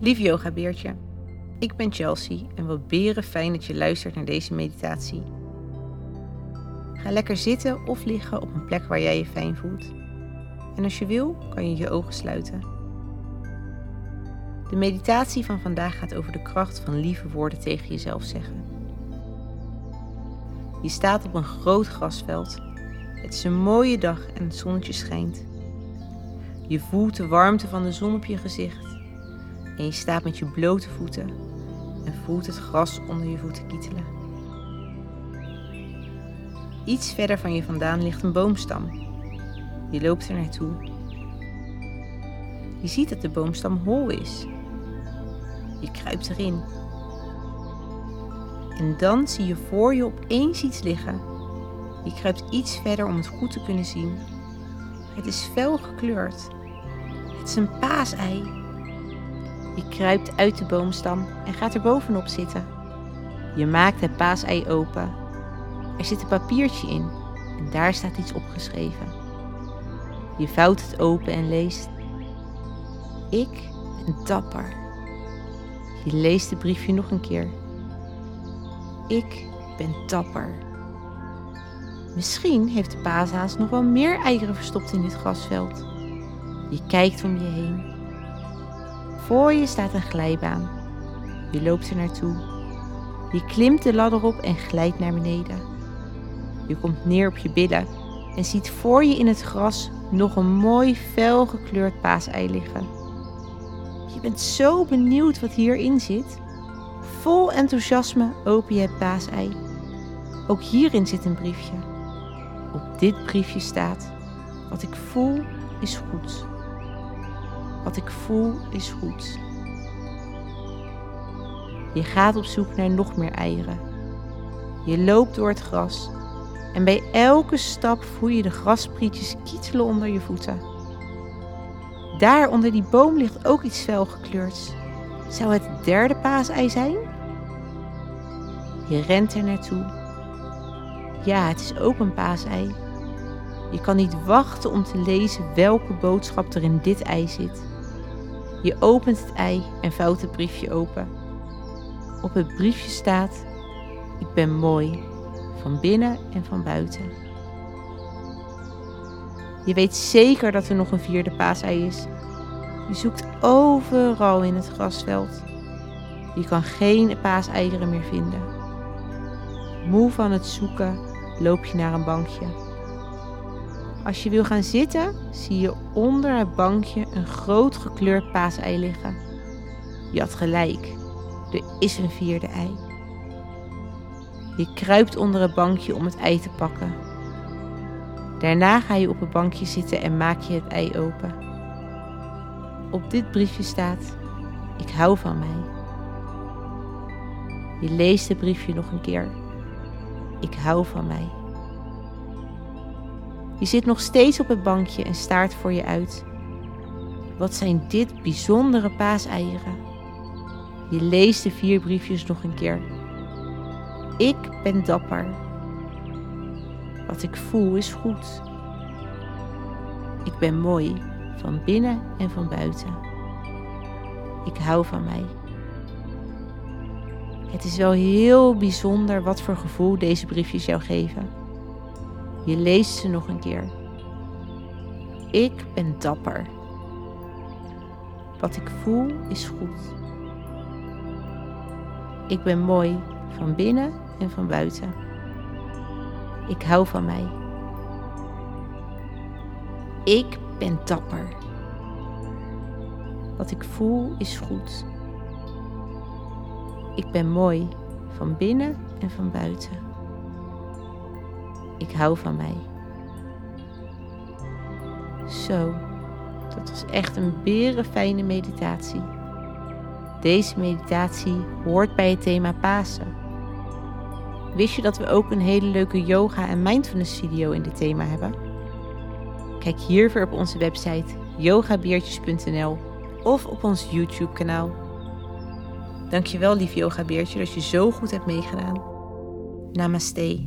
Lief yogabeertje, ik ben Chelsea en wat beren fijn dat je luistert naar deze meditatie. Ga lekker zitten of liggen op een plek waar jij je fijn voelt. En als je wil, kan je je ogen sluiten. De meditatie van vandaag gaat over de kracht van lieve woorden tegen jezelf zeggen. Je staat op een groot grasveld. Het is een mooie dag en het zonnetje schijnt. Je voelt de warmte van de zon op je gezicht en je staat met je blote voeten en voelt het gras onder je voeten kietelen. Iets verder van je vandaan ligt een boomstam. Je loopt er naartoe. Je ziet dat de boomstam hol is. Je kruipt erin. En dan zie je voor je opeens iets liggen. Je kruipt iets verder om het goed te kunnen zien. Het is fel gekleurd. Het is een paasei. Je kruipt uit de boomstam en gaat er bovenop zitten. Je maakt het paasei open. Er zit een papiertje in en daar staat iets opgeschreven. Je vouwt het open en leest. Ik ben dapper. Je leest het briefje nog een keer. Ik ben dapper. Misschien heeft de paashaas nog wel meer eieren verstopt in dit grasveld. Je kijkt om je heen. Voor je staat een glijbaan. Je loopt er naartoe. Je klimt de ladder op en glijdt naar beneden. Je komt neer op je billen en ziet voor je in het gras nog een mooi fel gekleurd paasei liggen. Je bent zo benieuwd wat hierin zit. Vol enthousiasme open je het paasei. Ook hierin zit een briefje. Op dit briefje staat: Wat ik voel is goed. Wat ik voel is goed. Je gaat op zoek naar nog meer eieren. Je loopt door het gras en bij elke stap voel je de grasprietjes kietelen onder je voeten. Daar onder die boom ligt ook iets felgekleurds. Zou het derde paasei zijn? Je rent er naartoe. Ja, het is ook een paasei. Je kan niet wachten om te lezen welke boodschap er in dit ei zit. Je opent het ei en vouwt het briefje open. Op het briefje staat: Ik ben mooi, van binnen en van buiten. Je weet zeker dat er nog een vierde paasei is. Je zoekt overal in het grasveld. Je kan geen paaseieren meer vinden. Moe van het zoeken loop je naar een bankje. Als je wil gaan zitten, zie je onder het bankje een groot gekleurd paasei liggen. Je had gelijk, er is een vierde ei. Je kruipt onder het bankje om het ei te pakken. Daarna ga je op het bankje zitten en maak je het ei open. Op dit briefje staat: Ik hou van mij. Je leest het briefje nog een keer. Ik hou van mij. Je zit nog steeds op het bankje en staart voor je uit. Wat zijn dit bijzondere paaseieren? Je leest de vier briefjes nog een keer. Ik ben dapper. Wat ik voel is goed. Ik ben mooi, van binnen en van buiten. Ik hou van mij. Het is wel heel bijzonder wat voor gevoel deze briefjes jou geven. Je leest ze nog een keer. Ik ben dapper. Wat ik voel is goed. Ik ben mooi van binnen en van buiten. Ik hou van mij. Ik ben dapper. Wat ik voel is goed. Ik ben mooi van binnen en van buiten. Ik hou van mij. Zo, dat was echt een berenfijne meditatie. Deze meditatie hoort bij het thema Pasen. Wist je dat we ook een hele leuke yoga en mindfulness video in dit thema hebben? Kijk hiervoor op onze website yogabeertjes.nl of op ons YouTube kanaal. Dankjewel lief yogabeertje dat je zo goed hebt meegedaan. Namaste